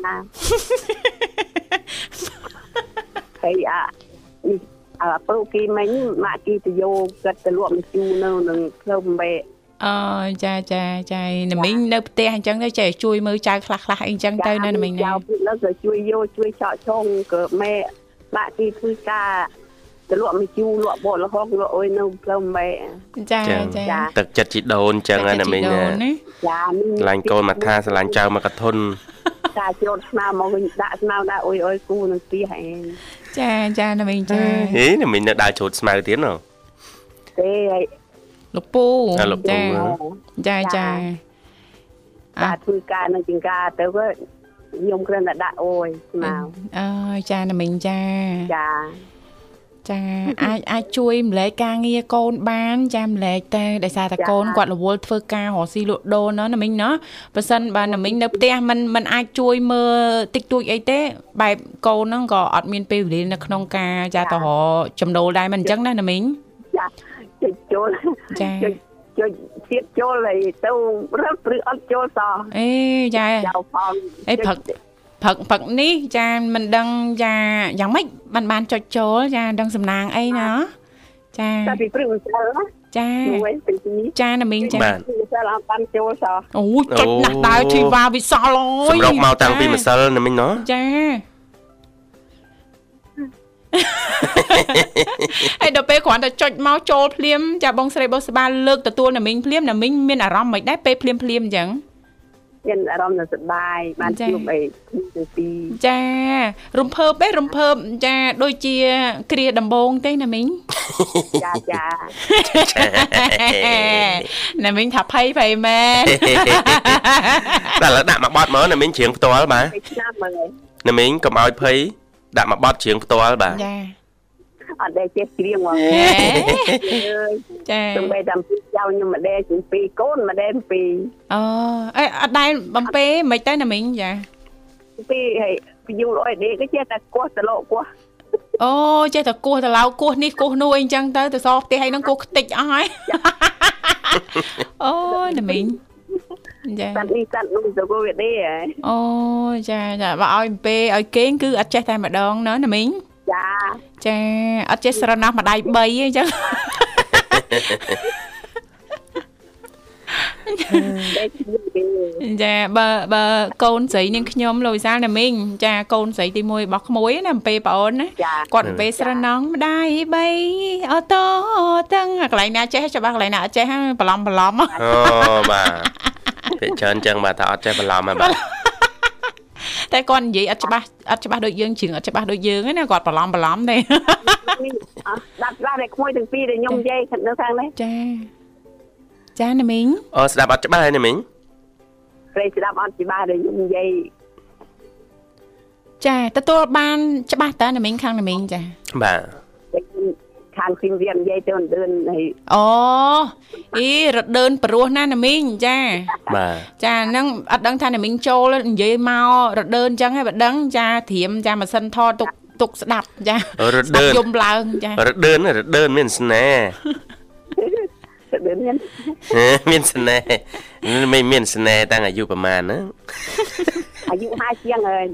ហើយអានេះអាប្រូគីមិញម៉ាក់គេទៅយកគាត់ទៅលក់មជូរនៅនឹងផ្លូវបំបែក អូចាចាចាណាមីងនៅផ្ទះអញ្ចឹងទៅចេះជួយមើលចៅខ្លះខ្លះអីអញ្ចឹងទៅណាណាមីងណាចៅពីលើក៏ជួយយកជួយឆក់ឆុងក៏ម៉ែបាក់ទីធ្វើការទៅលក់មីជូរលក់បកលហងលក់អុយនៅផ្លូវម៉ែចាចាទឹកចិត្តជីដូនអញ្ចឹងណាមីងណាចាឡាញ់កូនមកថាស្រឡាញ់ចៅមកកធុនចាជ្រត់ស្នាមកវិញដាក់ស្នាដាក់អុយអុយគូនឹងទីហែចាចាណាមីងចាហេណាមីងនៅដើរជ្រត់ស្មៅទៀតណ៎ទេហើយ លោកពូចាចាចាអាធ្វើការនៅជាងការទៅខ្ញុំគ្រាន់តែដាក់អូយស្មៅអើចាណាមីងចាចាចាអាចអាចជួយម្លែកការងារកូនបានចាម្លែកតែដោយសារតែកូនគាត់រវល់ធ្វើការរកស៊ីលក់ដូរណណាមីងណប៉ះសិនបើណាមីងនៅផ្ទះมันมันអាចជួយមើលតិចតួចអីទេបែបកូនហ្នឹងក៏អត់មានពេលវេលានៅក្នុងការ ចាទៅរកចំណូលដែរមិនអញ្ចឹងណាណាមីងចា ចុចចូលចាចុចសៀតចូលហើយទៅរឹកព្រឺអត់ចូលសោះអេចាចៅផងអេផឹកផឹកផឹកនេះចាមិនដឹងចាយ៉ាងម៉េចបានបានចុចចូលចាដឹងសំណាងអីណាចាតែពីព្រឹកម្សិលណាចាចាណាមីងចាម្សិលអត់បានចូលសោះអូចុចណាស់ដើរធីវ៉ាវិសលអើយសម្រុកមកតាំងពីម្សិលណាមីងណោះចា ហើយដល់ពេលគ្រាន់តែចុចមកចូលភ្លាមចាបងស្រីបុស្បាលើកទទួលណាមីងភ្លាមណាមីងមានអារម្មណ៍មិនដែរពេលភ្លាមភ្លាមអញ្ចឹងមានអារម្មណ៍សប្បាយបានជួបអីទៅពីចារំភើបទេរំភើបចាដូចជា គ្រាដំបងទេណាមីងចាចាណាមីងថាភ័យភ័យមែនតែឥឡូវដាក់មកបត់មកណាមីងច្រៀងផ្ទាល់បាទឆ្នាំមើលណាមីងកុំឲ្យភ័យ ដាក់មកបត់ច្រៀងផ្ទាល់បាទចាអត់ដែលចេះច្រៀងហ្មងចាទំបីតាមពីចៅខ្ញុំម្ដែជាពីរកូនម្ដែពីរអូអេអត់ដែលបំពេមិនទៅណាមីងចាពីរហើយពីយូរអីដេកចេះតែគោះតលោកគោះអូចេះតែគោះតឡៅគោះនេះគោះនោះអីចឹងទៅទៅសផ្ទះហើយនឹងគោះខ្ទេចអស់ហើយអូណាមីង ចាសាត់នេះសាត់នោះទៅគោះវាដេអូចាចាបើឲ្យអំពេឲ្យគេងគឺអត់ចេះតែម្ដងណាណាមីងចាចាអត់ចេះស្រណោះម្ដាយ3អីចឹង ចាបើបើកូនស្រីនាងខ្ញុំលោកវិសាលណាមីងចាកូនស្រីទី1របស់ក្មួយណាអំពេប្អូនណាគាត់អំពេស្រណងម្ដាយបីអូតូតឹងកន្លែងណាចេះច្បាស់កន្លែងណាអត់ចេះបន្លំបន្លំអូបាទពេលច្រើនចឹងបាទតែអត់ចេះបន្លំហ่ะបាទតែគាត់និយាយអត់ច្បាស់អត់ច្បាស់ដូចយើងជឿអត់ច្បាស់ដូចយើងណាគាត់បន្លំបន្លំទេដាប់ច្បាស់តែក្មួយទាំងពីរដែលខ្ញុំនិយាយនៅខាងនេះចា ចាណាមីងអឺស្ដាប់អត់ច្បាស់ហើយណាមីងព្រៃស្ដាប់អត់ច្បាស់ដូចខ្ញុំនិយាយចាទទួលបាន ច្បាស់តើណាមីងខាងណាមីងចាបាទខាងស៊ីមរៀននិយាយទៅអណ្ដើនហើយអូអីរដើនព្រោះណាណាមីងចាបាទចាហ្នឹងអត់ដឹងថាណាមីងចូលនិយាយមករដើនអញ្ចឹងហើយបើដឹងចាត្រៀមចាម៉ាស៊ីនថតទុកទុកស្ដាប់ចារដើនយំឡើងចារដើនរដើនមានស្នេហ៍ មានមានស្នេហ៍មិនមានស្នេហ៍តាំងអាយុប្រហែលណាអាយុ50ជាងហើយ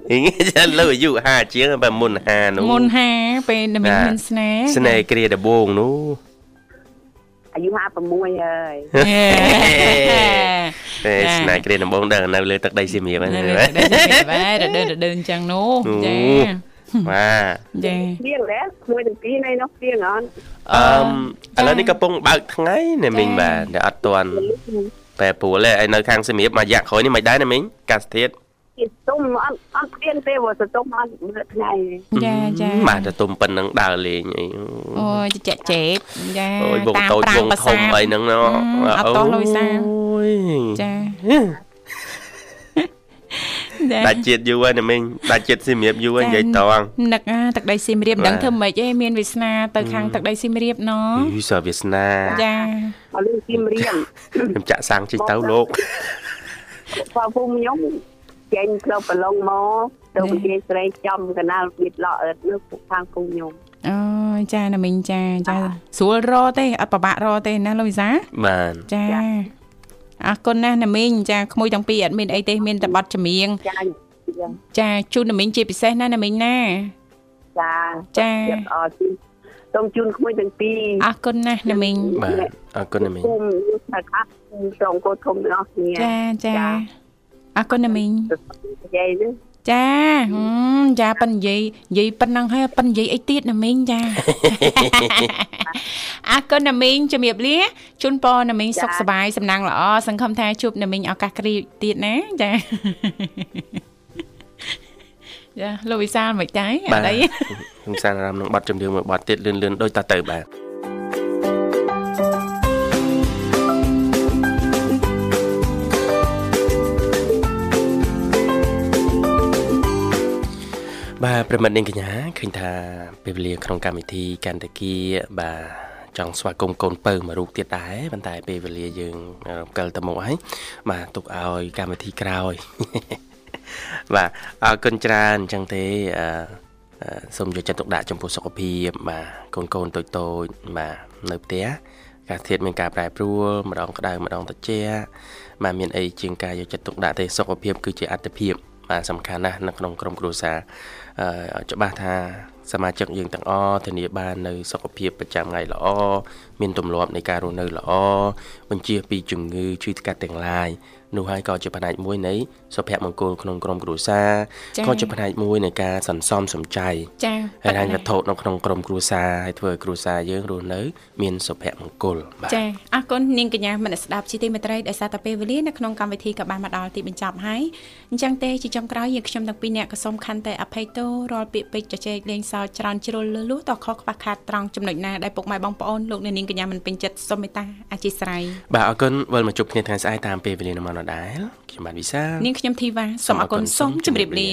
ចាលើអាយុ50ជាងបើមុន50នោះមុន50ពេលមិនមានស្នេហ៍ស្នេហ៍គ្រាដំបងនោះអាយុ56ហើយទេស្នេហ៍គ្រាដំបងដឹងនៅលើទឹកដីសៀមរាបហ្នឹងនៅលើទឹកដីសៀមរាបហើយរដើរដើរអញ្ចឹងនោះចាបាទចាទៀងដែរមួយទាំងពីរនៅនោះទៀងអត់ អឺឥឡូវនេះកំពុងបើកថ្ងៃណាមីងបាទតែអត់ទាន់តែព្រួលឯនៅខាងសៀមរាបមួយរយៈក្រោយនេះមិនដែរណាមីងកាសធាតុគេទុំអត់អត់ព្រៀនទេព្រោះសតុំអត់មើលថ្ងៃចាចាបាទទៅទុំប៉ុណ្ណឹងដើរលេងអីអូចែកចែកចាតាមប្រាំងប្រាសាទអីហ្នឹងអត់តោះលុយសាចា ដាច់ជាតិយូរហើយណាមីងដាច់ជាតិសៀមរាបយូរហើយនិយាយតងនឹកទឹកដីសៀមរាបដឹងធ្វើម៉េចឯងមានវាសនាទៅខាងទឹកដីសៀមរាបណយីសើវាសនាចាអលីសៀមរាបខ្ញុំចាក់សាំងជិះទៅលោកបើភូមិខ្ញុំចេញផ្លូវប្រឡងមកទៅវិជាស្រីចំកណាលវិទ្យឡអឺនៅខាងភូមិខ្ញុំអូចាណាមីងចាចាស្រួលរទេអត់ពិបាករទេណាលោកវិសាបាទចា អរគុណណាស់ណាមីងចាក្មួយទាំងពីរអត់មានអីទេមានតែប័ណ្ណចម្រៀងចាជូនណាមីងជាពិសេសណាណាមីងណាចាចាអរគុណសូមជូនក្មួយទាំងពីរអរគុណណាស់ណាមីងបាទអរគុណណាមីងគុំថាខាត់ត្រង់កូនធំទាំងអស់គ្នាចាចាអរគុណណាមីងនិយាយនេះ ចាចាប៉ិននិយាយនិយាយប៉ុណ្ណឹងហើយប៉ិននិយាយអីទៀតណាមីងចាអរគុណណាមីងជំរាបលាជូនពរណាមីងសុខសប្បាយសំណាងល្អសង្ឃឹមថាជួបណាមីងឱកាសគ្រាទៀតណាចាចាលោកវិសាលមិនដែរអត់អីខ្ញុំសានអារម្មណ៍នឹងបတ်ចម្រៀងមួយបတ်ទៀតលឿនលឿនដូចតទៅបាទ បាទប្រិមិត្តនាងកញ្ញាឃើញថាពេលវេលាក្នុងកម្មវិធីកន្តគីបាទចង់ស្វាគមន៍កូនពៅមួយរូបទៀតដែរប៉ុន្តែពេលវេលាយើងកិលទៅមុខហើយបាទទុកឲ្យកម្មវិធីក្រោយបាទអរគុណច្រើនអញ្ចឹងទេអឺសូមយកចិត្តទុកដាក់ចំពោះសុខភាពបាទកូនកូនតូចតូចបាទនៅផ្ទះកាសធាតុមានការប្រែប្រួលម្ដងក្តៅម្ដងត្រជាក់បាទមានអីជាងការយកចិត្តទុកដាក់ទេសុខភាពគឺជាអត្តភាពបាទសំខាន់ណាស់នៅក្នុងក្រុមគ្រួសារ ច្បាស់ថាសមាជិកយើងទាំងអស់ធានាបាននៅសុខភាពប្រចាំថ្ងៃល្អមានទម្លាប់នៃការរស់នៅល្អបញ្ជាពីជំងឺឈឺថ្កាត់ទាំងឡាយ នោះហើយក៏ជាផ្នែកមួយនៃសុភមង្គលក្នុងក្រុមគ្រួសារក៏ជាផ្នែកមួយនៃការសន្សំសំចៃចា៎ហើយហែងវត្ថុនៅក្នុងក្រុមគ្រួសារហើយធ្វើឲ្យគ្រួសារយើងរស់នៅ មានសុភមង្គលបាទចា៎អរគុណនាងកញ្ញាមនស្ដាប់ជីទីមេត្រីដែលសារតែពេលវេលានៅក្នុងកម្មវិធីក៏បានមកដល់ទីបញ្ចប់ហើយអញ្ចឹងទេជាចុងក្រោយយើងខ្ញុំទាំងពីរអ្នកក៏សូមខន្តីអភ័យទោសរាល់ពាក្យពេចន៍ជជែកលេងសើចច្រើនជ្រុលលឺលួសតខុសខ្វះខាតត្រង់ចំណុចណាដែលពុកម៉ែបងប្អូនលោកនាងកញ្ញាមិនពេញចិត្តសូមមេត្តាអធិស្ឋានបាទអរគុណវិលមកជួបគ្នាថ្ងៃស្អែកតាមពេលវេលានៅម៉ោងដដែលខ្ញុំបាទវិសានាងខ្ញុំធីវ៉ាសូមអរគុណសូមជម្រាបលា